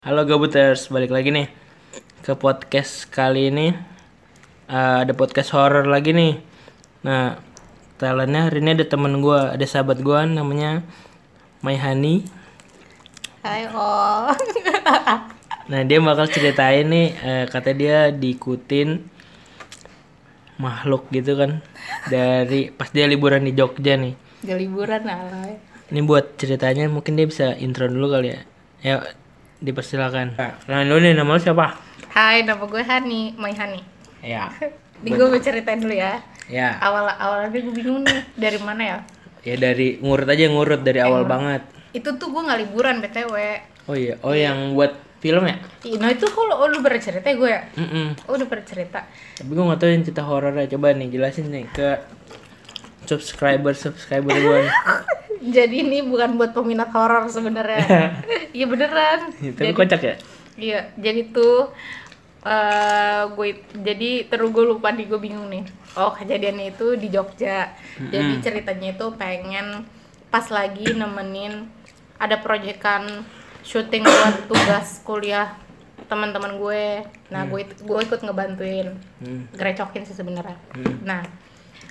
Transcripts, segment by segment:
Halo Gabuters, balik lagi nih ke podcast kali ini. Eh, ada podcast horror lagi nih. Nah, talentnya hari ini ada temen gue, ada sahabat gue namanya Maihani. Hai oh. Nah, dia bakal ceritain nih, eh, kata dia diikutin makhluk gitu kan dari pas dia liburan di Jogja nih. Gak liburan alay. Ini buat ceritanya mungkin dia bisa intro dulu kali ya. Ya, dipersilakan. Nah, kenalan dulu nih nama lu siapa? Hai, nama gue Hani, Mai Hani. Ya. Ini gue mau ceritain dulu ya. Ya. Awal awalnya gue bingung nih dari mana ya. Ya dari ngurut aja ngurut dari awal banget. Itu tuh gue nggak liburan btw. Oh iya, oh yang buat film ya? Nah itu kalau oh, lu pernah cerita gue ya? Mm Oh, udah pernah cerita. Tapi gue gak tau yang cerita horornya. Coba nih jelasin nih ke subscriber subscriber gue. Jadi ini bukan buat peminat horor sebenarnya. Iya beneran. Tapi kocak ya? Iya, jadi tuh eh gue jadi terus gue lupa nih gue bingung nih. Oh kejadiannya itu di Jogja. Jadi ceritanya itu pengen pas lagi nemenin ada proyekan syuting buat tugas kuliah teman-teman gue. Nah gue gue ikut ngebantuin, Hmm. gerecokin sih sebenarnya. Nah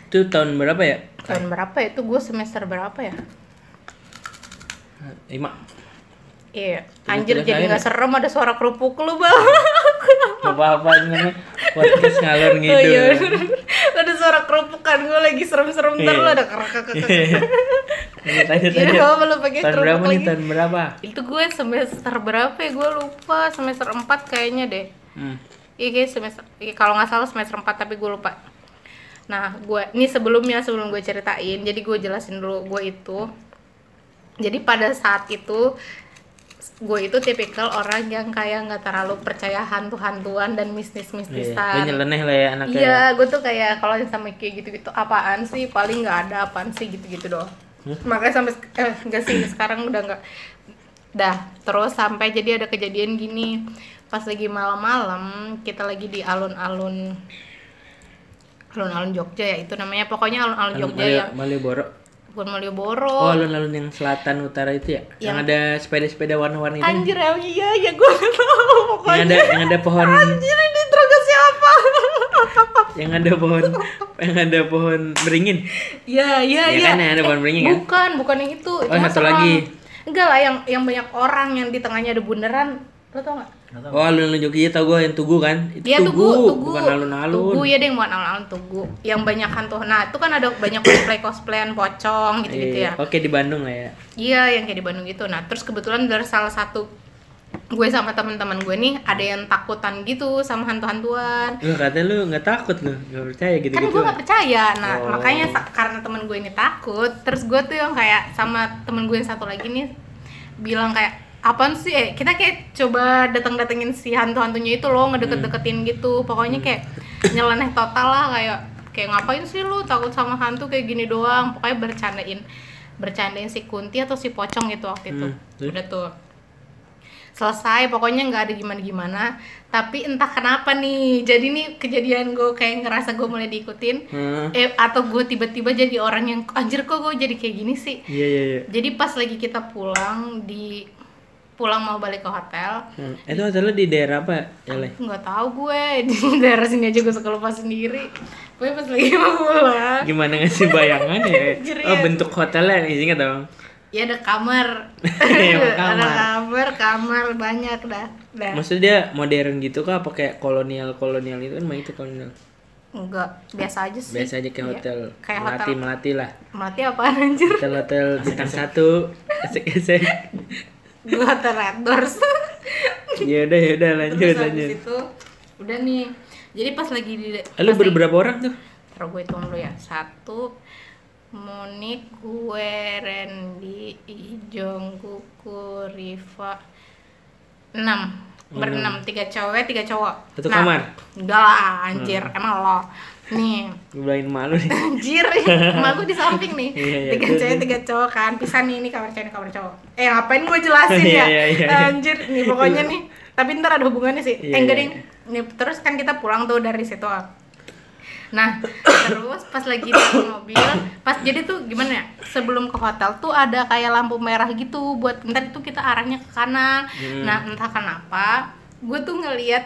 Itu tahun berapa ya? tahun berapa ya? itu gue semester berapa ya? Lima. Iya, anjir jadi nggak serem ada suara kerupuk lu bang. Apa-apa ini podcast ngalor Oh gitu. iya, ada suara kerupuk kan gue lagi serem-serem ntar Iya. lu ada kerak kerak Lanjut Iya, lanjut. apa lu pakai Tahun berapa nih? Tahun berapa? Itu gue semester berapa ya? Gue lupa semester 4 kayaknya deh. Hmm. Iya semester iya, kalau nggak salah semester 4 tapi gue lupa. Nah, gue ini sebelumnya sebelum gue ceritain, jadi gue jelasin dulu gue itu. Jadi pada saat itu gue itu tipikal orang yang kayak nggak terlalu percaya hantu-hantuan dan Iya, mistis-mistisan. Gue nyeleneh lah ya anaknya. Iya, gue tuh kayak kalau sama kayak gitu-gitu apaan sih? Paling nggak ada apaan sih gitu-gitu doang. Makanya sampai eh enggak sih sekarang udah nggak. Dah, terus sampai jadi ada kejadian gini. Pas lagi malam-malam, kita lagi di alun-alun alun-alun Jogja ya itu namanya pokoknya alun-alun Jogja Malio- yang Malioboro. Bukan Oh, Malioboro. alun-alun yang selatan utara itu ya? Yang, Yang- ada sepeda-sepeda warna-warni itu. Anjir emang iya ya gue nggak tahu Yang pokoknya. ada yang ada pohon Anjir ini terus siapa? yang ada pohon yang ada pohon beringin. Iya, iya, Iya iya. kan, yang ada pohon beringin kan? Bukan, bukan yang itu. Oh, mah satu lagi. Enggak lah, yang yang banyak orang yang di tengahnya ada bundaran. Lo tau gak? Oh, alun-alun Jogja tau gue yang tugu kan? Itu Iya, tugu, tugu, tugu. bukan alun-alun. Tugu ya deh, bukan alun-alun tugu. Yang banyak hantu. Nah, itu kan ada banyak cosplay cosplayan pocong gitu-gitu Iya, ya. Oke di Bandung lah ya. Iya, yang kayak di Bandung gitu. Nah, terus kebetulan dari salah satu gue sama teman-teman gue nih ada yang takutan gitu sama hantu-hantuan. Lu katanya lu nggak takut lu, nggak percaya gitu kan gue gak percaya nah Oh. makanya karena temen gue ini takut terus gue tuh yang kayak sama temen gue yang satu lagi nih bilang kayak apaan sih? Eh kita kayak coba datang datengin si hantu hantunya itu loh ngedeket deketin gitu. Pokoknya kayak nyeleneh total lah kayak kayak ngapain sih lu takut sama hantu kayak gini doang? Pokoknya bercandain bercandain si kunti atau si pocong gitu waktu itu. Hmm, udah tuh. Selesai pokoknya nggak ada gimana gimana tapi entah kenapa nih jadi nih kejadian gue kayak ngerasa gue mulai diikutin Hmm. eh atau gue tiba-tiba jadi orang yang anjir kok gue jadi kayak gini sih? Iya iya iya. jadi pas lagi kita pulang di pulang mau balik ke hotel Hmm. Itu hotel lu di daerah apa ya Le? nggak tahu gue di daerah sini aja gue suka lupa sendiri gue pas lagi mau pulang Gimana ngasih bayangan ya? Oh ya. bentuk hotelnya nih ingat dong. ya ada kamar Iya, ada kamar. kamar kamar banyak dah dah Maksudnya dia modern gitu kah apa kayak kolonial kolonial itu kan itu kolonial. enggak biasa aja sih Biasa aja kayak Iya. hotel kayak melati hotel melati lah. mati apaan anjir Hotel hotel bintang satu. Esek esek. Red Doors Ya udah ya udah lanjut terus lanjut. itu udah nih. Jadi pas lagi di Lu berberapa orang tuh? Taruh gue hitung dulu ya. Satu Monik, gue, Randy, Ijong, Kuku, Riva. Enam. Berenam, tiga cewek, tiga cowok. Satu kamar? Enggak lah, anjir, emang lo Nih, Gue bilangin malu nih. anjir, emak gue di samping nih Iya, iya, Tiga cewek, tiga cowok kan Pisah nih, ini kamar cewek, ini kamar cowok Eh ngapain gue jelasin ya? Iya, iya, iya. Anjir, nih pokoknya nih Tapi ntar ada hubungannya sih Iya, Eh enggak iya. Nih, terus kan kita pulang tuh dari situ Nah, terus pas lagi di mobil, pas jadi tuh gimana ya? Sebelum ke hotel tuh ada kayak lampu merah gitu buat ntar itu kita arahnya ke kanan. Hmm. Nah, entah kenapa gue tuh ngelihat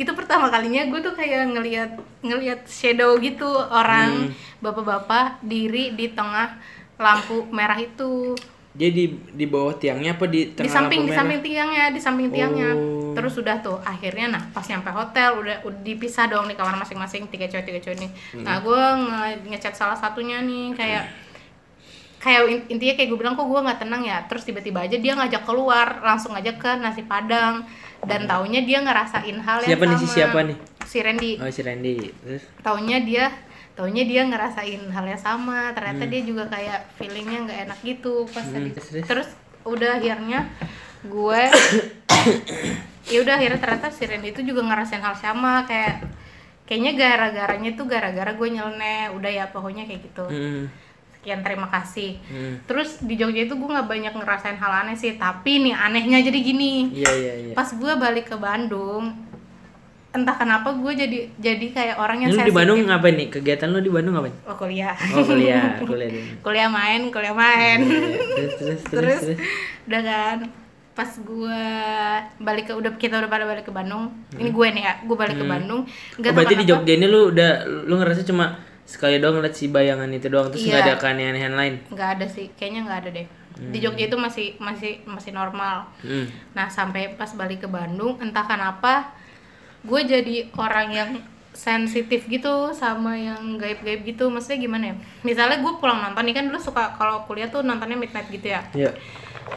itu pertama kalinya gue tuh kayak ngelihat ngelihat shadow gitu orang bapak-bapak diri di tengah lampu merah itu. Jadi di bawah tiangnya apa di tengah di samping lampu di samping tiangnya di samping tiangnya. Oh. terus udah tuh akhirnya nah pas nyampe hotel udah, udah dipisah dong di kamar masing-masing tiga cowok tiga cowok nih Hmm. nah gue nge ngechat salah satunya nih kayak kayak in- intinya kayak gue bilang kok gue nggak tenang ya terus tiba-tiba aja dia ngajak keluar langsung ngajak ke nasi padang dan taunya dia ngerasain hal yang Hmm. Siapa nih, si sama siapa nih? si Randy Oh si Randy. Terus taunya dia taunya dia ngerasain hal yang sama ternyata Hmm. dia juga kayak feelingnya nggak enak gitu pas tadi terus, terus? terus udah akhirnya gue ya udah akhirnya ternyata si Randy itu juga ngerasain hal sama kayak kayaknya gara-garanya tuh gara-gara gue nyeleneh udah ya pokoknya kayak gitu Hmm. Sekian terima kasih Hmm. terus di Jogja itu gue nggak banyak ngerasain hal aneh sih tapi nih anehnya jadi gini Iya iya iya. pas gue balik ke Bandung entah kenapa gue jadi jadi kayak orang yang Lu di Bandung ngapain nih? Kegiatan lu di Bandung ngapain? oh kuliah Oh kuliah, kuliah kuliah main kuliah main Terus terus terus terus terus. udah kan pas gue balik ke udah kita udah pada balik ke Bandung ini gue nih ya gue balik ke Bandung Hmm. Oh, berarti di Jogja ini lu udah lu ngerasa cuma sekali doang ngeliat si bayangan itu doang terus nggak Iya. ada keanehan lain. nggak ada sih kayaknya nggak ada deh di Jogja itu masih masih masih normal Hmm. nah sampai pas balik ke Bandung entah kenapa gue jadi orang yang sensitif gitu sama yang gaib-gaib gitu maksudnya gimana ya misalnya gue pulang nonton nih kan dulu suka kalau kuliah tuh nontonnya midnight gitu ya Iya.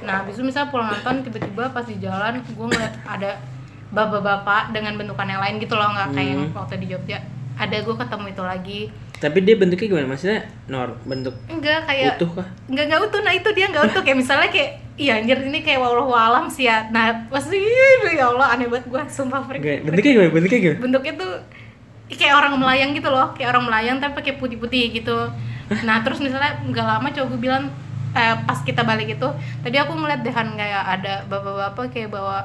Nah, habis itu misalnya pulang nonton tiba-tiba pas di jalan gue ngeliat ada bapak-bapak dengan bentukan yang lain gitu loh nggak kayak yang waktu di Jogja. Ada gue ketemu itu lagi. Tapi dia bentuknya gimana? Maksudnya nor bentuk Enggak kayak utuh kah? enggak enggak utuh. Nah, itu dia enggak utuh kayak misalnya kayak iya anjir ini kayak wallahu alam sih ya. Nah, pasti ya Allah aneh banget gue sumpah freak. Gak, bentuknya gimana? Bentuknya gimana? Bentuknya tuh kayak orang melayang gitu loh, kayak orang melayang tapi pakai putih-putih gitu. Nah, terus misalnya nggak lama cowok gue bilang eh, pas kita balik itu, tadi aku ngeliat deh kan kayak ada bapak-bapak kayak bawa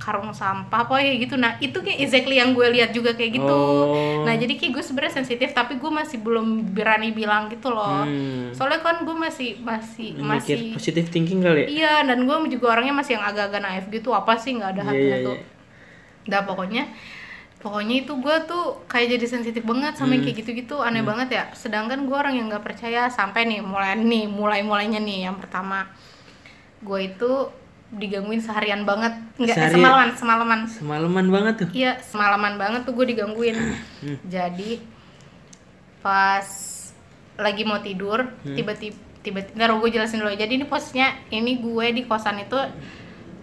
karung sampah apa kayak gitu. Nah, itu kayak exactly yang gue lihat juga kayak gitu. Oh. Nah, jadi kayak gue sebenarnya sensitif tapi gue masih belum berani bilang gitu loh. Hmm. Soalnya kan gue masih masih Mikir masih positive thinking kali ya? Iya, dan gue juga orangnya masih yang agak-agak naif gitu. Apa sih nggak ada Iya, hantunya iya, tuh. pokoknya pokoknya itu gue tuh kayak jadi sensitif banget sama yang Hmm. kayak gitu-gitu aneh banget ya sedangkan gue orang yang nggak percaya sampai nih mulai nih mulai mulainya nih yang pertama gue itu digangguin seharian banget nggak eh, semalaman semalaman Semalaman banget tuh. iya semalaman banget tuh gue digangguin Hmm. jadi pas lagi mau tidur Hmm. tiba-tiba tiba-tiba ntar gue jelasin dulu jadi ini posisinya ini gue di kosan itu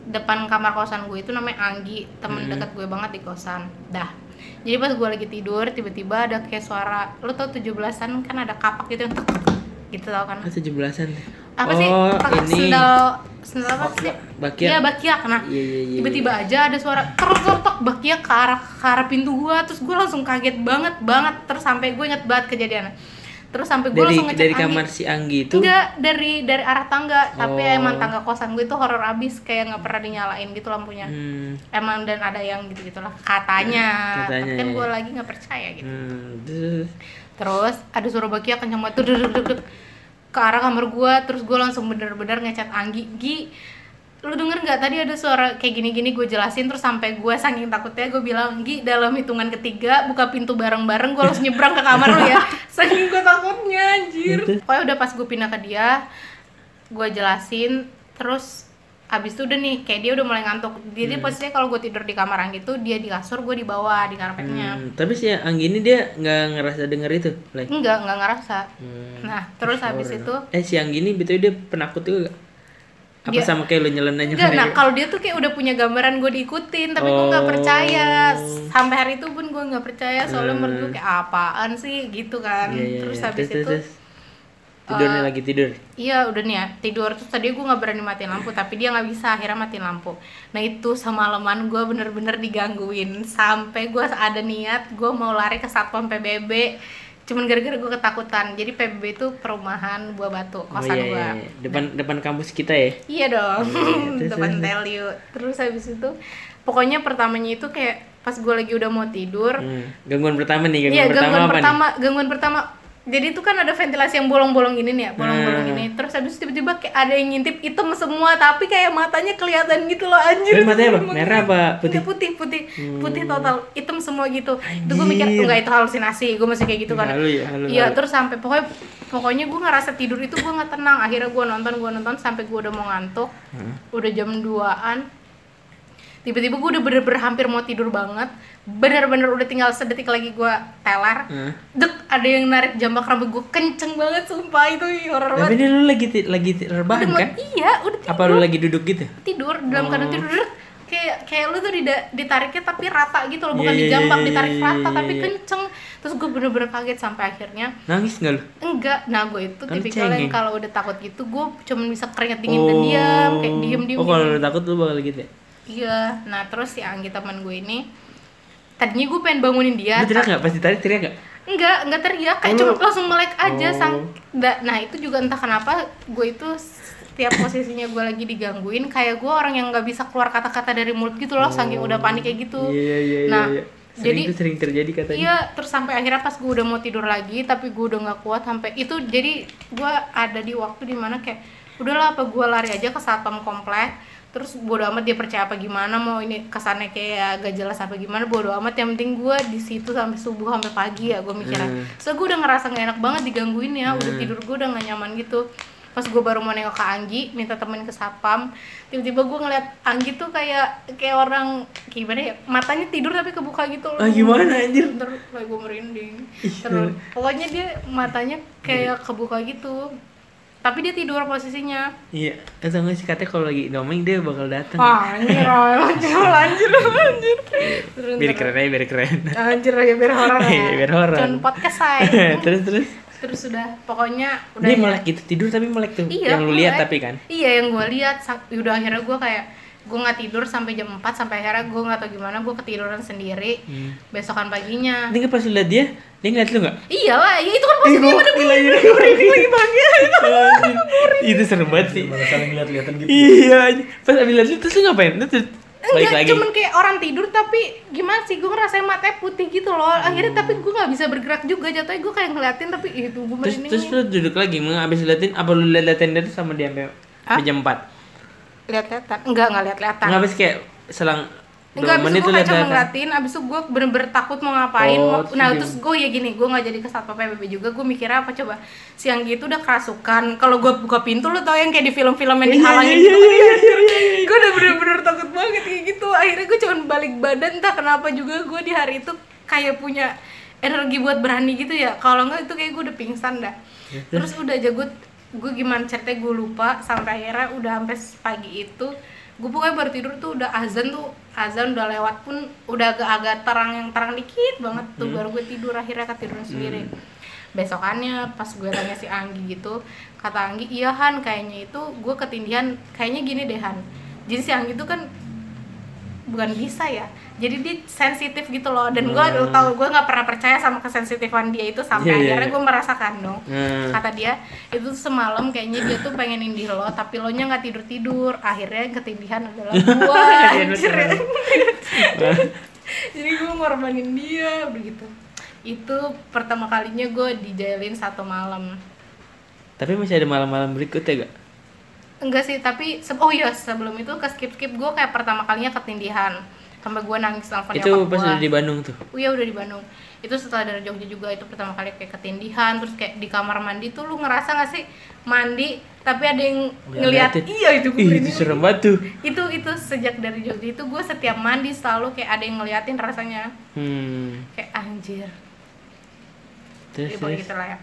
depan kamar kosan gue itu namanya Anggi temen Hmm. dekat gue banget di kosan dah jadi pas gue lagi tidur tiba-tiba ada kayak suara lu tau 17-an kan ada kapak gitu yang gitu tau kan Ah, 17-an. apa sih oh, pakai ini. sendal sendal apa sih Bakiak. iya bakiak nah Iya, iya, iya. tiba-tiba aja ada suara terus tok bakiak ke arah ke arah pintu gua terus gua langsung kaget banget banget terus sampai gue inget banget kejadiannya terus sampai gue langsung ngecek dari Anggi. kamar si Anggi itu. enggak dari dari arah tangga tapi Oh. emang tangga kosan gue itu horor abis kayak nggak pernah dinyalain gitu lampunya Hmm. emang dan ada yang gitu gitulah katanya, Katanya, tapi kan ya. gue lagi nggak percaya gitu Hmm. Terus. ada suara bakia kencang banget tuh ke arah kamar gua terus gua langsung bener-bener ngecat Anggi Gi lu denger nggak tadi ada suara kayak gini-gini gue jelasin terus sampai gue saking takutnya gue bilang Gi dalam hitungan ketiga buka pintu bareng-bareng gue langsung nyebrang ke kamar lu ya saking gue takutnya anjir pokoknya udah pas gue pindah ke dia gue jelasin terus abis itu udah nih kayak dia udah mulai ngantuk jadi posisinya kalau gue tidur di kamar Anggi tuh dia di kasur gue di bawah di karpetnya Hmm, tapi si Anggi ini dia nggak ngerasa denger itu, Lay. enggak enggak ngerasa Hmm. Nah, terus habis itu Eh si Anggi ini betul dia penakut juga. gak? Apa Dia- sama kayak lu nyeleneh enggak, nah kalau dia tuh kayak udah punya gambaran gue diikutin, tapi gue nggak Oh. percaya. Sampai hari itu pun gue nggak percaya, soalnya Hmm. menurut gue kayak apaan sih gitu kan. Iya, iya, terus iya. habis Terus, itu, terus, tidurnya eh, lagi tidur. iya udah nih ya tidur terus tadi gue nggak berani matiin lampu, tapi dia nggak bisa akhirnya matiin lampu. Nah itu semalaman gue bener-bener digangguin sampai gue ada niat gue mau lari ke satpam PBB. Cuman gara-gara gue ketakutan. Jadi PBB itu perumahan buah batu Oh kosan iya, gue. iya, iya. depan depan kampus kita ya. Iya dong, Iya, terus, depan you. Terus habis itu, pokoknya pertamanya itu kayak pas gue lagi udah mau tidur Hmm. Gangguan pertama nih, gangguan Iya pertama gangguan apa pertama, gangguan pertama. Jadi itu kan ada ventilasi yang bolong-bolong gini nih ya, bolong-bolong Hmm. gini. Terus habis tiba-tiba kayak ada yang ngintip hitam semua, tapi kayak matanya kelihatan gitu loh anjir. Terus matanya apa? Merah apa putih? Putih, putih, putih Hmm. total, hitam semua gitu. Itu gue mikir enggak itu halusinasi, gue masih kayak gitu kan. Ya, Iya, terus sampai pokoknya pokoknya gue ngerasa tidur itu gue nggak tenang. Akhirnya gue nonton, gue nonton sampai gue udah mau ngantuk. Hah? Udah jam 2-an. Tiba-tiba gue udah bener-bener hampir mau tidur banget. Bener-bener udah tinggal sedetik lagi gue teler. Hah? Dek, ada yang narik jambak rambut gue kenceng banget sumpah itu horor Tapi banget. ini lu lagi lagi Udah rebahan kan? Iya, udah tidur. Apa lu lagi duduk gitu? tidur dalam keadaan Oh. tidur dek. kayak kayak lu tuh dida- ditariknya tapi rata gitu loh, bukan Iya, iya, dijambak, iya, ditarik iya, rata iya, tapi iya. kenceng. Terus gue bener-bener kaget sampai akhirnya Nangis nggak lu? enggak. Nah, gue itu Kan tipikal yang kalau udah takut gitu gue cuman bisa keringet dingin dan diam, kayak diem-diem. Oh, kalau diem. lu takut lu bakal gitu ya? Iya, nah terus si Anggi teman gue ini tadinya gue pengen bangunin dia. Lu teriak nggak? Pasti tadi teriak nggak? Enggak, enggak teriak, kayak Oh, cuma lu- langsung melek aja Oh. sang. nah, itu juga entah kenapa gue itu setiap posisinya gue lagi digangguin kayak gue orang yang nggak bisa keluar kata-kata dari mulut gitu loh, saking udah panik kayak gitu. Iya, iya, iya. Nah, iya. Sering jadi itu sering terjadi katanya. Iya, terus sampai akhirnya pas gue udah mau tidur lagi, tapi gue udah nggak kuat sampai itu jadi gue ada di waktu di mana kayak udahlah apa gue lari aja ke satpam komplek terus bodo amat dia percaya apa gimana mau ini kesannya kayak gak jelas apa gimana bodo amat. Yang penting gue di situ sampai subuh sampai pagi ya gue mikirnya. Hmm. so gue udah ngerasa gak enak banget digangguin ya udah Hmm. tidur gue udah gak nyaman gitu. Pas gue baru mau nengok ke Anggi minta temen ke satpam tiba-tiba gue ngeliat Anggi tuh kayak kayak orang gimana ya matanya tidur tapi kebuka gitu loh. Ah, gimana, anjir? ntar kayak gue merinding. Terus pokoknya dia matanya kayak kebuka gitu tapi dia tidur posisinya Iya, atau nggak sih katanya kalau lagi domeng dia bakal datang. ah anjir anjir anjir anjir biar keren aja, biar keren. anjir ya biar horor ya Iya, biar horor. Cuman podcast say terus terus. terus sudah pokoknya udah Dia ya. melek gitu tidur tapi melek tuh. iya yang lu lihat tapi kan. iya yang gue lihat udah akhirnya gue kayak gue nggak tidur sampai jam 4 sampai akhirnya gue nggak tahu gimana gue ketiduran sendiri Hmm. besokan paginya. Ini pas lihat dia, dia ngeliat lu nggak? iyalah ya itu kan posisinya pada ini lagi bahagia Itu serem banget sih. malah saling lihat-lihatan gitu? Iya, pas abis lihat lu terus lu ngapain? Terus Enggak, lagi. cuman kayak orang tidur tapi gimana sih? Gue ngerasain matanya putih gitu loh. Akhirnya tapi gue nggak bisa bergerak juga. Jatuhnya gue kayak ngeliatin tapi itu gue Terus merinding terus lu duduk lagi, mau abis liatin apa lu liatin dia tuh sama dia sampai sampai jam 4? Lihat-lihatan enggak nggak lihat-lihatan Nggak abis kayak selang enggak abis itu gue kayak cuma ngeliatin abis itu gue bener-bener takut mau ngapain. Oh, mau- nah terus gue ya gini gue nggak jadi ke satpol pp juga. Gue mikirnya apa coba siang gitu udah kerasukan. Kalau gue buka pintu lu tau yang kayak di film-film yang dihalangin iya, gitu. iya, iya, iya, iya. gue udah bener-bener takut banget kayak gitu. Akhirnya gue cuman balik badan. Entah kenapa juga gue di hari itu kayak punya energi buat berani gitu ya. Kalau enggak itu kayak gue udah pingsan dah. Terus udah aja gue gue gimana ceritanya gue lupa sampai akhirnya udah sampai pagi itu gue pokoknya baru tidur tuh udah azan tuh azan udah lewat pun udah agak-agak terang yang terang dikit banget tuh baru gue tidur akhirnya ketiduran sendiri. Besokannya pas gue tanya si Anggi gitu kata Anggi iya Han kayaknya itu gue ketindihan kayaknya gini deh Han. Jadi si Anggi itu kan bukan bisa ya jadi dia sensitif gitu loh dan gue Hmm. tahu gue nggak pernah percaya sama kesensitifan dia itu sampai Iya, iya, akhirnya iya. gue merasakan dong Hmm. kata dia itu semalam kayaknya dia tuh pengen indih lo tapi lo nya nggak tidur tidur akhirnya yang ketindihan adalah gue Iya, ya. Jadi gue ngorbanin dia begitu itu pertama kalinya gue dijailin satu malam Tapi masih ada malam-malam berikutnya gak? Enggak sih tapi oh iya sebelum itu ke skip skip gue kayak pertama kalinya ketindihan sampai gue nangis telepon Itu pas udah di Bandung tuh. Oh iya udah di Bandung. Itu setelah dari Jogja juga itu pertama kali kayak ketindihan terus kayak di kamar mandi tuh lu ngerasa gak sih mandi tapi ada yang ngeliat Ngeliatin. iya itu gue Ih, itu serem banget tuh. itu itu sejak dari Jogja itu gue setiap mandi selalu kayak ada yang ngeliatin rasanya Hmm. kayak anjir Terus, ya terus. gitu lah ya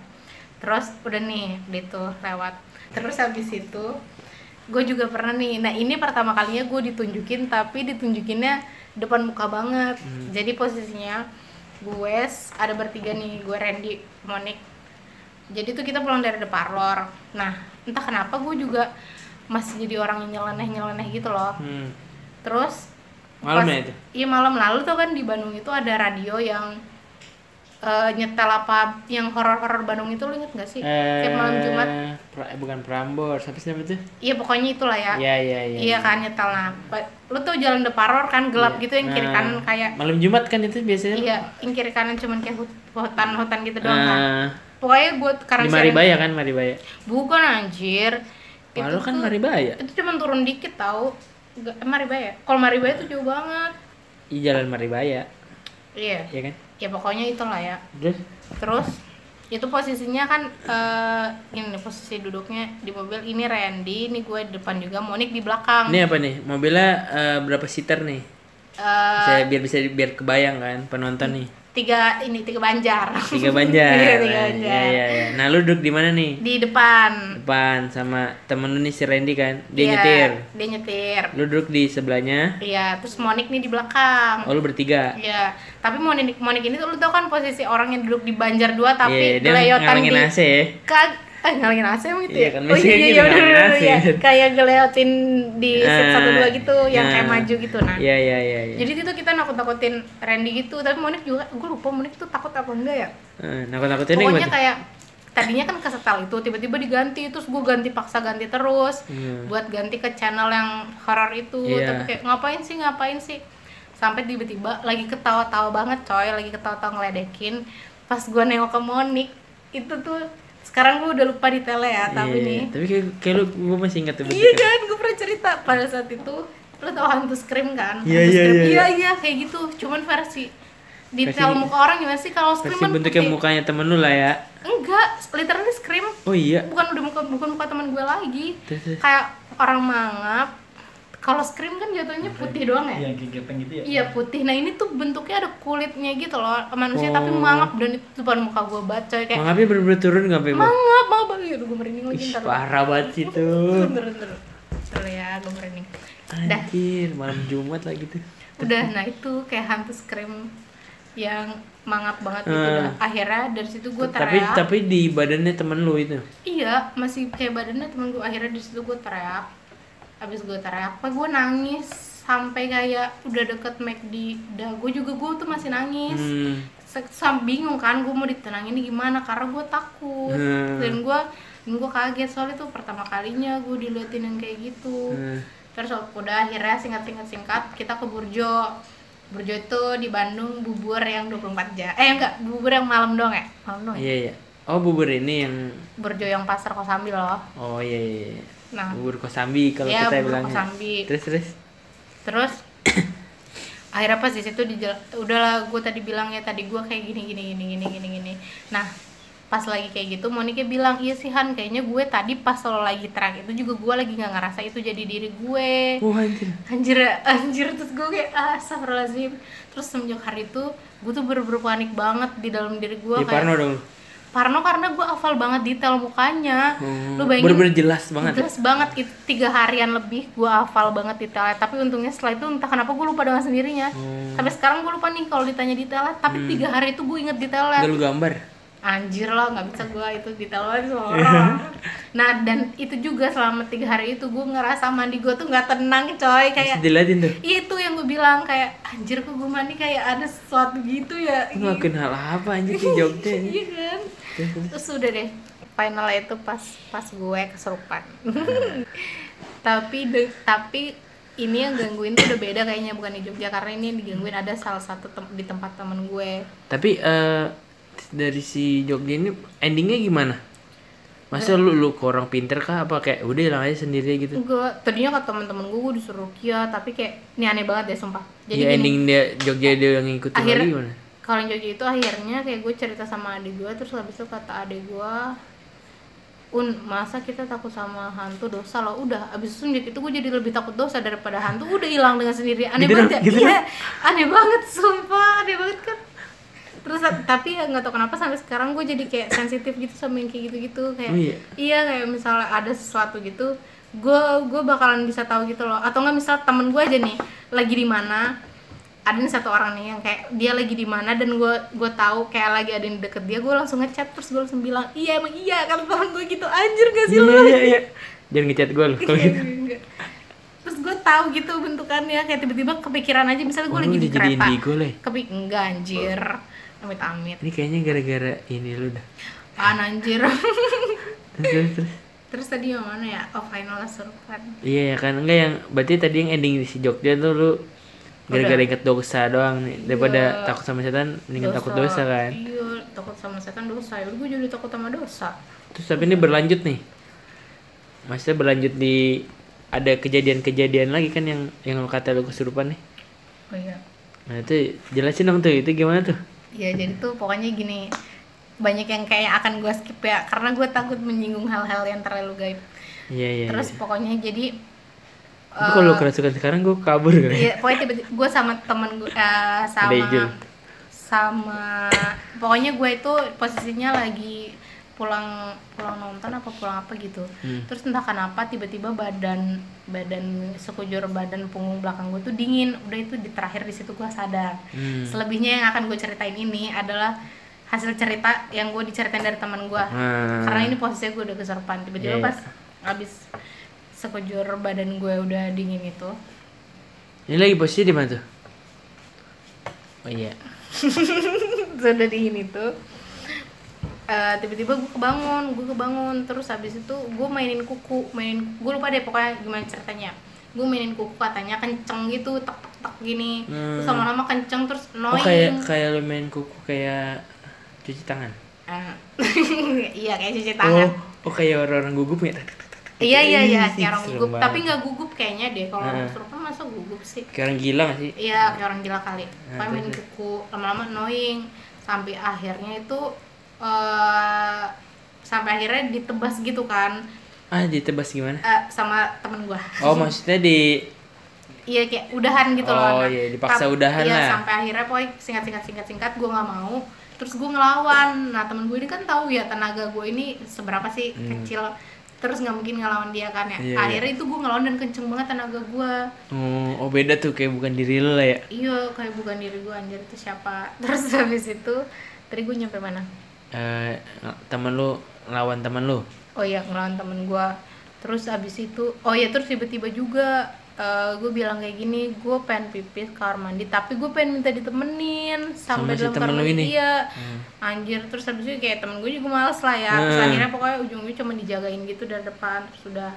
terus udah nih gitu lewat terus habis itu gue juga pernah nih nah ini pertama kalinya gue ditunjukin tapi ditunjukinnya depan muka banget Hmm. jadi posisinya gue ada bertiga nih gue Randy Monik jadi tuh kita pulang dari The Parlor nah entah kenapa gue juga masih jadi orang yang nyeleneh nyeleneh gitu loh Hmm. terus Malam pas- ya itu? Iya malam lalu tuh kan di Bandung itu ada radio yang eh, nyetel apa yang horor-horor Bandung itu lu inget gak sih Eh, kayak malam Jumat pra- eh, bukan Prambors, apa sih namanya tuh? iya pokoknya itulah ya Iya, iya, iya. Iya kan nyetel nah, lu tuh jalan Deparor kan gelap Iya. gitu yang kiri Nah, kanan kayak malam Jumat kan itu biasanya. iya yang kiri kanan cuman kayak hut- hutan-hutan gitu doang kan. Ah, Pokoknya buat karena di Maribaya kan, Maribaya. Bukan anjir. Walau kan tuh- Maribaya. Itu cuman turun dikit tahu. Gak, eh, Maribaya. Kalau Maribaya tuh jauh banget. Di Jalan Maribaya, Iya. ya kan? Ya pokoknya itulah ya. Terus Terus itu posisinya kan eh ini posisi duduknya di mobil ini Randy, ini gue di depan juga, Monik di belakang. ini apa nih? Mobilnya eh, berapa seater nih? Eh, Saya biar bisa biar kebayang kan penonton nih. Tiga ini tiga banjar. Tiga banjar. Iya, tiga Iya, banjar. iya, iya. Nah, lu duduk di mana nih? Di depan. Depan sama temen lu nih si Randy kan. Dia Iya, nyetir. Dia nyetir. Lu duduk di sebelahnya. Iya, terus Monik nih di belakang. Oh, lu bertiga. Iya, tapi Monik Monik ini tuh lu tau kan posisi orang yang duduk di Banjar 2 tapi Iya, dia geleyotan ngalangin di AC ya. Kag eh ngalangin AC emang gitu Iya ya? kan, oh biasanya iya gitu, iya udah ngalangin udah AC. ya. Kayak geleotin di seat Ah, satu dua gitu yang kayak nah. maju gitu nah. Iya, iya, iya, iya. Jadi itu kita nakut-nakutin Randy gitu, tapi Monik juga gue lupa Monik tuh takut apa enggak ya? Eh, nakut-nakutin nih Pokoknya gimana? kayak tadinya kan ke setel itu tiba-tiba diganti terus gue ganti paksa ganti terus Hmm. buat ganti ke channel yang horor itu Iya. tapi kayak ngapain sih ngapain sih sampai tiba-tiba lagi ketawa-tawa banget coy lagi ketawa-tawa ngeledekin pas gue nengok ke Monik itu tuh sekarang gue udah lupa detailnya ya tapi Iya, nih Tapi kayak, kayak lu gue masih ingat tuh iya kan gue pernah cerita pada saat itu lo tau hantu scream kan Iya, Hantu iya, Scream. iya, iya iya kayak gitu cuman versi detail Versi- muka orang gimana sih kalau scream Versi kan bentuknya putih. mukanya temen lu lah ya. enggak literally scream Oh iya. bukan udah muka bukan muka teman gue lagi terus. kayak orang mangap kalau scream kan jatuhnya putih doang ya yang kayak gepeng gitu ya iya putih nah ini tuh bentuknya ada kulitnya gitu loh manusia tapi Oh. mangap dan itu depan muka gue baca kayak Mangapnya bener-bener turun gak bawah? mangap mangap banget Aduh, gue merinding lagi Ih, ntar parah banget sih tuh. bentar bentar bentar ya gue merinding Dah. Anjir, malam Jumat lah gitu. udah nah itu kayak hantu scream yang mangap banget gitu Hmm. akhirnya dari situ gue Tapi teriak tapi di badannya temen lu itu. Iya, masih kayak badannya temen gue akhirnya di situ gue teriak. Abis gue teriak, apa gue nangis sampai kayak udah deket McD dah gue juga gue tuh masih nangis Hmm. Sam bingung kan gue mau ditenangin ini gimana karena gue takut Hmm. dan gue dan gue kaget soalnya tuh pertama kalinya gue diliatin yang kayak gitu Hmm. terus udah akhirnya singkat-singkat singkat kita ke Burjo Burjo itu di Bandung bubur yang 24 jam eh enggak bubur yang malam dong ya malam dong ya Iya iya. Oh bubur ini yang Burjo yang pasar Kosambi loh oh iya iya. iya. Nah Bubur kosambi kalau Iya, kita bubur bilangnya. kosambi. Terus terus. terus akhirnya pas di situ dijel- udahlah gue tadi bilang ya tadi gue kayak gini gini gini gini gini gini nah pas lagi kayak gitu Monika bilang iya sih Han kayaknya gue tadi pas lo lagi teriak itu juga gue lagi nggak ngerasa itu jadi diri gue Wah anjir. anjir anjir terus gue kayak ah astagfirullahaladzim terus semenjak hari itu gue tuh bener-bener panik banget di dalam diri gue Ya Parno dong. Parno karena gue hafal banget detail mukanya Hmm. lu bayangin Bener-bener jelas banget. ya? jelas banget itu tiga harian lebih gue hafal banget detailnya tapi untungnya setelah itu entah kenapa gue lupa dengan sendirinya Hmm. sampai sekarang gue lupa nih kalau ditanya detailnya tapi tiga hari itu gue inget detailnya Udah lu gambar. anjir lah nggak bisa gue itu detail banget sama orang nah dan itu juga selama tiga hari itu gue ngerasa mandi gue tuh nggak tenang coy kayak Terus diliatin tuh. itu yang gue bilang kayak anjir kok gue mandi kayak ada sesuatu gitu ya ngelakuin hal apa anjir di Jogja ini? iya kan terus udah deh final itu pas pas gue kesurupan tapi de- tapi ini yang gangguin tuh udah beda kayaknya bukan di Jogja karena ini yang digangguin ada salah satu tem- di tempat temen gue Tapi eh dari si Jogja ini endingnya gimana? Masa lu lu ke orang pinter kah apa kayak udah hilang aja sendiri gitu? gue tadinya ke temen-temen gue gue disuruh kia tapi kayak ini aneh banget deh sumpah jadi ya gini ending dia Jogja dia yang ngikutin Akhirnya- lagi gimana? Kalau yang Jogja itu akhirnya kayak gue cerita sama adik gue terus habis itu kata adik gue un masa kita takut sama hantu dosa loh? Udah abis itu itu gue jadi lebih takut dosa daripada hantu. Udah hilang dengan sendiri. Aneh Gitu banget ya? gitu iya aneh banget sumpah aneh banget kan. Terus tapi ya nggak tau kenapa sampai sekarang gue jadi kayak sensitif gitu sama yang kayak gitu-gitu kayak Oh iya? iya kayak misalnya ada sesuatu gitu gue gue bakalan bisa tahu gitu loh. Atau nggak misal temen gue aja nih lagi di mana ada nih satu orang nih yang kayak dia lagi di mana dan gue gue tahu kayak lagi ada yang deket dia gue langsung ngechat terus gue langsung bilang iya emang iya kan temen gue gitu anjir gak sih Iya lu iya iya. Jangan ngechat gue lu kalau gitu. Enggak. terus gue tahu gitu bentukannya kayak tiba-tiba kepikiran aja misalnya gue Oh, lagi di kereta Bigo, Le? kepi enggak anjir amit amit Ini kayaknya gara-gara ini lu dah. apaan anjir Terus, terus, terus. tadi yang mana ya oh final kesurupan Iya ya kan enggak yang berarti tadi yang ending di si Jogja tuh lu gara-gara inget dosa doang nih daripada Iya. takut sama setan mendingan takut dosa kan. iya takut sama setan dosa ya gue jadi takut sama dosa Terus tapi ini berlanjut nih. Maksudnya berlanjut di ada kejadian-kejadian lagi kan yang yang lu kata lu kesurupan nih. oh iya Nah itu jelasin dong tuh itu gimana tuh? ya jadi tuh pokoknya gini banyak yang kayak akan gue skip ya karena gue takut menyinggung hal-hal yang terlalu gaib Iya iya. terus pokoknya jadi Tapi kalau lu kerasukan sekarang gue kabur kali. Iya, pokoknya tiba-tiba gue sama temen gue eh, sama sama pokoknya gue itu posisinya lagi pulang pulang nonton apa pulang apa gitu. Hmm. Terus entah kenapa tiba-tiba badan badan sekujur badan punggung belakang gue tuh dingin. Udah itu di terakhir di situ gue sadar. Hmm. Selebihnya yang akan gue ceritain ini adalah hasil cerita yang gue diceritain dari teman gue. Ah. Karena ini posisinya gue udah keserpan. Tiba-tiba Iya, iya. pas abis sekujur badan gue udah dingin itu Ini lagi posisi di mana tuh? Oh iya. sudah dingin itu eh, tiba-tiba gue kebangun gue kebangun terus habis itu gue mainin kuku mainin gue lupa deh pokoknya gimana ceritanya gue mainin kuku katanya kenceng gitu tek tek tek gini terus Hmm. lama-lama kenceng terus Oh annoying kayak kayak lu main kuku kayak cuci tangan. Eh, iya kayak cuci tangan Oh, oh kayak orang-orang gugup ya. Iya iya iya kayak orang gugup banget. tapi nggak gugup kayaknya deh kalau orang kesurupan masa gugup sih Kayak orang gila gak sih? Iya, kayak orang gila kali. Nah, main kuku, lama-lama annoying. Sampai akhirnya itu eh sampai akhirnya ditebas gitu kan Ah, ditebas gimana? eh, sama temen gua. Oh, maksudnya di Iya kayak udahan gitu loh. Oh, iya, dipaksa tap- udahan iya, lah. sampai akhirnya pokoknya singkat singkat singkat singkat gua nggak mau. Terus gua ngelawan. Nah temen gue ini kan tahu ya tenaga gue ini seberapa sih kecil. Terus nggak mungkin ngelawan dia kan ya. Hmm. Iya, akhirnya itu gua ngelawan dan kenceng banget tenaga gua. Oh, oh beda tuh kayak bukan diri lu lah ya. Iya kayak bukan diri gue anjir itu siapa. Terus habis itu tadi gue nyampe mana? Eh, temen lu lawan temen lu. oh iya ngelawan temen gue terus abis itu oh iya terus tiba-tiba juga gue bilang kayak gini gue pengen pipis kamar mandi tapi gue pengen minta ditemenin sampai Sama dalam kamar mandi ini? iya Hmm. anjir terus abis itu kayak temen gue juga males lah ya terus Hmm. akhirnya pokoknya ujung-ujungnya cuma dijagain gitu dari depan terus udah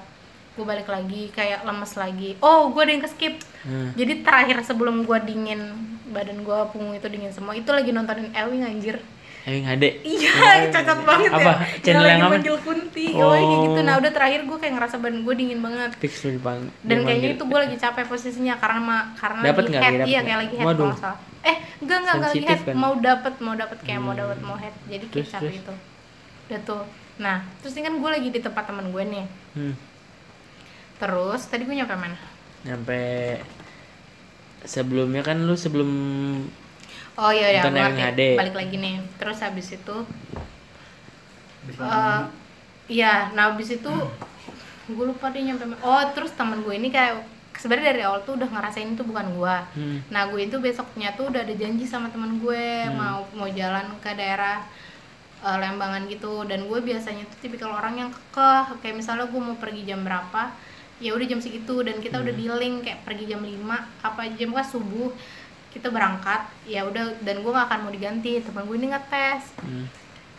gue balik lagi kayak lemes lagi oh gue ada yang keskip Hmm. jadi terakhir sebelum gue dingin badan gue punggung itu dingin semua itu lagi nontonin Ewing anjir Ewing Ade. Iya, cocok banget Apa? ya. Channel yang apa? manggil Kunti, oh. kayak gitu. Oh. Nah, udah terakhir gue kayak ngerasa badan gue dingin banget. Fix lu. Dan kayaknya itu gue lagi capek posisinya karena ma karena Dapet lagi head, dapet iya kayak lagi head kalau salah. Eh, enggak enggak enggak lagi head, kan? mau dapet mau dapet kayak mau dapet mau head. Jadi kayak Terus, capek terus? itu. Udah tuh. Nah, terus ini kan gue lagi di tempat temen gue nih. Hmm. Terus tadi gue nyampe mana? Nyampe sebelumnya kan lu sebelum Oh iya ya, Nonton ngerti. HD. Balik lagi nih. Terus habis itu Eh, iya, nah habis itu gue lupa deh nyampe oh terus temen gue ini kayak sebenarnya dari awal tuh udah ngerasain itu bukan gue Hmm. nah gue itu besoknya tuh udah ada janji sama temen gue Hmm. mau mau jalan ke daerah eh, Lembangan gitu dan gue biasanya tuh tipikal orang yang kekeh kayak misalnya gue mau pergi jam berapa ya udah jam segitu dan kita udah Hmm. dealing kayak pergi jam 5 apa jam kan subuh kita berangkat ya udah dan gue gak akan mau diganti temen gue ini ngetes. Hmm.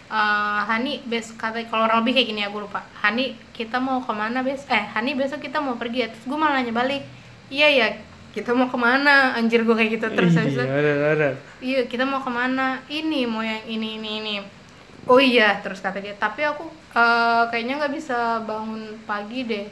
Eh, Hani bes kata kalau orang lebih kayak gini ya gue lupa. Hani kita mau ke mana bes? Eh Hani besok kita mau pergi ya. Terus gue malah nanya balik iya ya kita mau ke mana? Anjir gue kayak gitu terus Iya, ada, ada. iya kita mau ke mana? Ini mau yang ini ini ini. Oh iya terus kata dia. Tapi aku eh, kayaknya nggak bisa bangun pagi deh.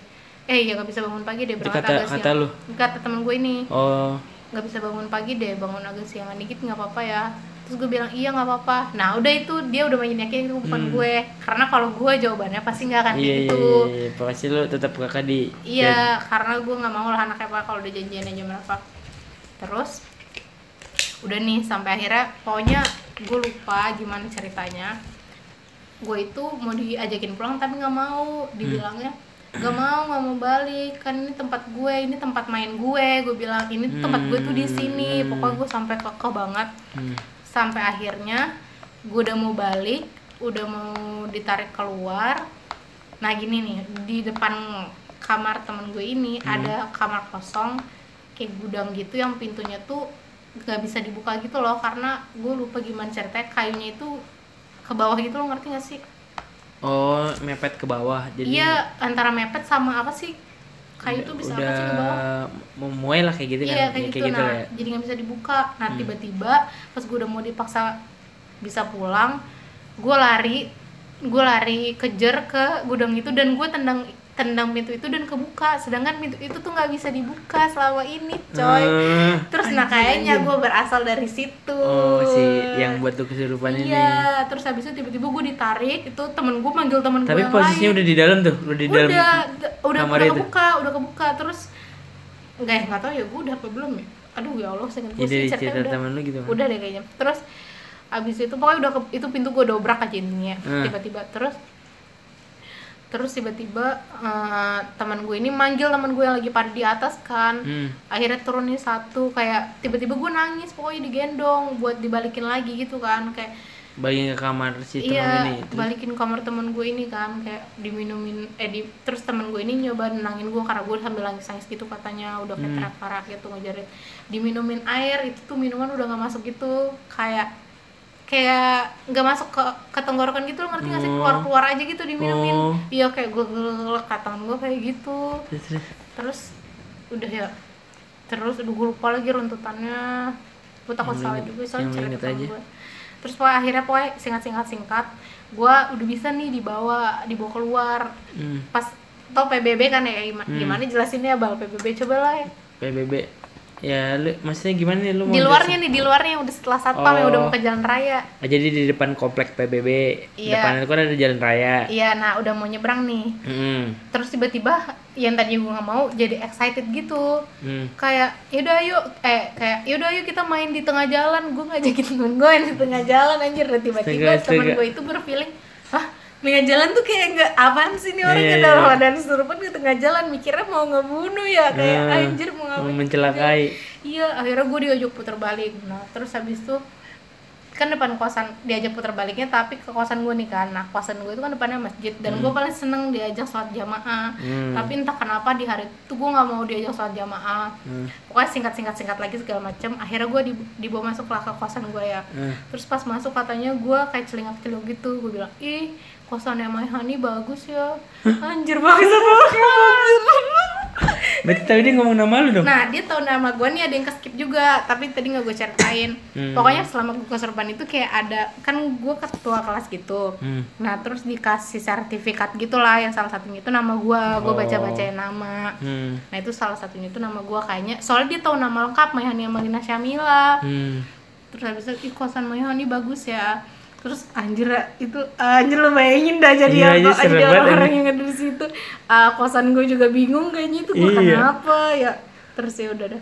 Eh iya nggak bisa bangun pagi deh berangkat kata agak kata siang lu. kata temen gue ini. Oh, nggak bisa bangun pagi deh bangun agak siangan dikit nggak apa-apa ya. Terus gue bilang iya nggak apa-apa. Nah udah itu dia udah makin yakin itu bukan Hmm. gue. Karena kalau gue jawabannya pasti nggak akan iya, kayak iya, gitu iya, iya. Pasti lu tetap kakak di iya karena gue nggak mau lah anaknya apa kalau udah janjiannya jam berapa terus udah nih sampai akhirnya pokoknya gue lupa gimana ceritanya. Gue itu mau diajakin pulang tapi nggak mau dibilangnya nggak mau nggak mau balik. Kan ini tempat gue ini tempat main gue. Gue bilang ini tuh tempat gue tuh di sini. Hmm. pokoknya gue sampai kekeh banget. Hmm. sampai akhirnya gue udah mau balik udah mau ditarik keluar. Nah gini nih di depan kamar temen gue ini Hmm. ada kamar kosong kayak gudang gitu yang pintunya tuh nggak bisa dibuka gitu loh. Karena gue lupa gimana ceritanya kayunya itu ke bawah gitu lo ngerti gak sih Oh, mepet ke bawah. Jadi iya antara mepet sama apa sih kayu tuh bisa udah apa sih ke bawah memuai lah kayak gitu kan. iya Ya, kayak gitu, nah lah ya. jadi nggak bisa dibuka nah Hmm. tiba-tiba pas gue udah mau dipaksa bisa pulang gue lari gue lari kejar ke gudang itu dan gue tendang tendang pintu itu dan kebuka. Sedangkan pintu itu tuh nggak bisa dibuka selama ini coy. Eh, terus nah kayaknya gue berasal dari situ. Oh, si yang buat tuh kesurupan ini. iya terus habis itu tiba-tiba gue ditarik itu temen gue manggil temen gue Tapi yang posisinya lain. udah di dalam tuh, udah di dalam. udah udah udah itu? kebuka udah kebuka. Terus nggak nggak tahu ya gue udah apa belum ya? Aduh ya allah saya Ya, dari cerita udah temen lu gitu udah deh kayaknya. Terus abis itu pokoknya udah ke- itu pintu gue dobrak aja intinya Hmm. tiba-tiba. Terus terus tiba-tiba eh, teman gue ini manggil teman gue yang lagi pada di atas kan Hmm. akhirnya turun nih satu kayak tiba-tiba gue nangis pokoknya digendong buat dibalikin lagi gitu kan kayak Bagian ke kamar si temen iya ini. Terus, balikin kamar temen gue ini kan kayak diminumin eh di, terus temen gue ini nyoba nenangin gue karena gue sambil nangis nangis gitu katanya udah kayak Hmm. teriak-teriak gitu ngejarin diminumin air itu tuh minuman udah nggak masuk gitu kayak kayak nggak masuk ke ke tenggorokan gitu lo ngerti nggak sih Oh. keluar keluar aja gitu diminumin Oh. iya kayak gue gue tangan gue kayak gitu terus, terus. udah ya terus udah gue lupa lagi runtutannya gue takut Yang salah juga soalnya cerita gue terus pokoknya akhirnya pokoknya singkat singkat singkat gue udah bisa nih dibawa dibawa keluar Hmm. pas tau PBB kan ya gimana, Hmm. gimana jelasinnya bal PBB coba lah ya PBB. Ya, lu maksudnya gimana nih lu mau di luarnya nih di luarnya udah setelah satpam yang udah Oh. mau ke jalan raya jelasin? Ah, jadi di depan komplek PBB, Iya. depan itu kan ada jalan raya. iya nah udah mau nyebrang nih Hmm. terus tiba-tiba yang tadi gue nggak mau jadi excited gitu Hmm. kayak yaudah yuk eh kayak yaudah yuk kita main di tengah jalan gue ngajakin temen gue main di tengah jalan anjir Dan tiba-tiba temen astaga. gue itu berfeeling tengah jalan tuh kayak nggak apaan sih nih orang Iya, yang iya, dalam iya. keadaan kesurupan ke tengah jalan mikirnya mau ngebunuh ya kayak Hmm. anjir mau ngapain mencelakai. iya akhirnya gue diajak putar balik nah terus habis itu kan depan kosan diajak putar baliknya tapi ke kosan gue nih kan nah kosan gue itu kan depannya masjid dan gue paling seneng diajak sholat jamaah Hmm. tapi entah kenapa di hari itu gue nggak mau diajak sholat jamaah Hmm. pokoknya singkat singkat singkat lagi segala macam akhirnya gue dibawa masuk lah ke kosan gue ya Hmm. terus pas masuk katanya gue kayak celingak celingak gitu gue bilang ih kosannya Maihani bagus ya anjir bagus banget Berarti tadi dia ngomong nama lu dong? Nah, dia tahu nama gue nih ada yang ke skip juga, tapi tadi nggak gue ceritain. Hmm. Pokoknya selama gue kesurupan itu kayak ada, kan gue ketua kelas gitu. Hmm. Nah, terus dikasih sertifikat gitulah yang salah satunya itu nama gue, gue Oh. baca-bacain nama. Hmm. Nah, itu salah satunya itu nama gue kayaknya. Soalnya dia tahu nama lengkap Mayhani Amalina Syamila. Hmm. Terus habis itu, ih kosan Mayhani bagus ya. Terus anjir itu anjir lo bayangin dah jadi Iya, iya, apa serem jadi orang-orang yang ada di situ. Ah, kosan gue juga bingung kayaknya itu gue Iya. kenapa ya. Terus ya udah dah.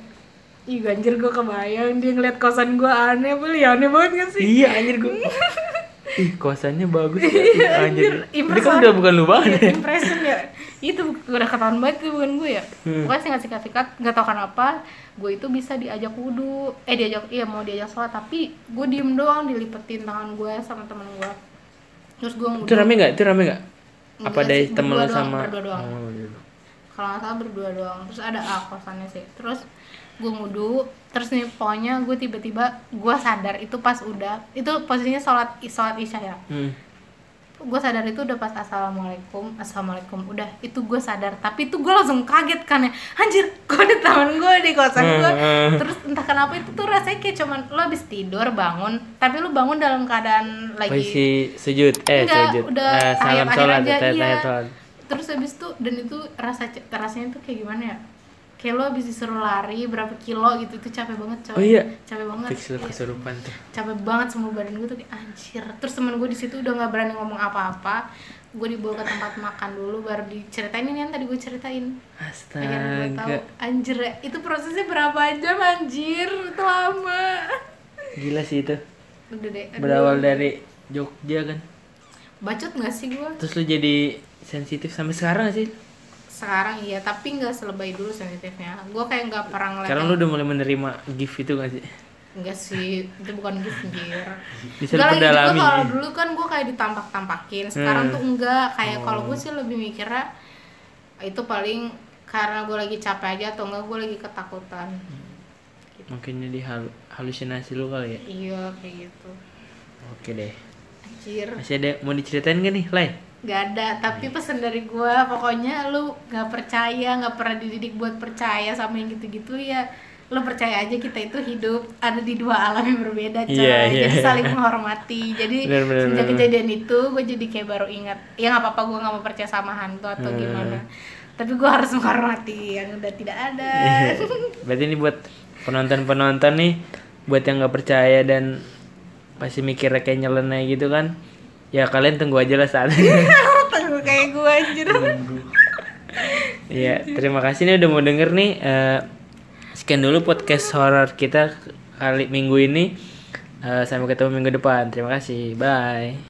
Ih anjir gue kebayang dia ngeliat kosan gue aneh boleh ya aneh banget gak sih? Iya anjir gua. Ih, kosannya bagus ya. Iya, anjir. Ini kan udah bukan lu banget Iya, ya. impression ya itu udah ketahuan banget itu bukan gue ya Hmm. pokoknya singkat singkat singkat nggak tahu kenapa gue itu bisa diajak wudhu eh diajak iya mau diajak sholat tapi gue diem doang dilipetin tangan gue sama temen gue terus gue Itu wudhu rame gak? Itu rame gak? Enggak Apa dari temen lu sama berdua doang. Oh, iya. kalau nggak salah berdua doang terus ada ah kosannya sih terus gue wudhu terus nih pokoknya gue tiba-tiba gue sadar itu pas udah itu posisinya sholat sholat isya ya Hmm. gue sadar itu udah pas assalamualaikum assalamualaikum udah itu gue sadar tapi itu gue langsung kaget kan ya anjir kok ada teman gue di kosan gue Hmm. terus entah kenapa itu tuh rasanya kayak cuman lo habis tidur bangun tapi lo bangun dalam keadaan lagi Posisi sujud. Eh, Enggak, sujud. udah Eh, salam sholat. aja, tahiyat- iya. terus habis itu dan itu rasa rasanya tuh kayak gimana ya kayak lo habis disuruh lari berapa kilo gitu itu capek banget coy Oh iya. capek banget Fix lu Iya kesurupan tuh. capek banget semua badan gue tuh kayak anjir terus temen gue di situ udah nggak berani ngomong apa-apa gue dibawa ke tempat makan dulu baru diceritain ini yang tadi gue ceritain akhirnya gue tahu Astaga. anjir ya itu prosesnya berapa jam anjir itu lama Gila sih itu. udah deh aduh. Berawal dari Jogja kan. bacot nggak sih gue Terus lu jadi sensitif sampai sekarang gak sih? Sekarang iya tapi nggak selebay dulu sensitifnya gue kayak nggak pernah ngeliat Sekarang yang- lu udah mulai menerima gift itu gak sih? Enggak sih, itu bukan gift anjir. Bisa Enggak lagi juga kalau dulu kan gue kayak ditampak-tampakin. Sekarang Hmm. tuh enggak. Kayak kalau Oh. gue sih lebih mikirnya itu paling karena gue lagi capek aja atau enggak gue lagi ketakutan mungkin jadi hal halusinasi lu kali ya iya kayak gitu oke deh anjir masih ada mau diceritain gak nih Lai Gak ada, tapi pesan dari gua pokoknya lu gak percaya, gak pernah dididik buat percaya sama yang gitu-gitu ya lu percaya aja kita itu hidup ada di dua alam yang berbeda coy Iya, iya. jadi saling menghormati jadi Bener, bener, sejak bener. kejadian itu gue jadi kayak baru ingat ya nggak apa-apa gue nggak mau percaya sama hantu atau Hmm. gimana tapi gue harus menghormati yang udah tidak ada Iya. berarti ini buat penonton-penonton nih buat yang nggak percaya dan pasti mikirnya kayak nyeleneh gitu kan ya kalian tunggu aja lah saat tunggu kayak gue anjir Iya, terima kasih nih udah mau denger nih. Eh, sekian dulu podcast horor kita kali minggu ini. Eh, sampai ketemu minggu depan. Terima kasih. Bye.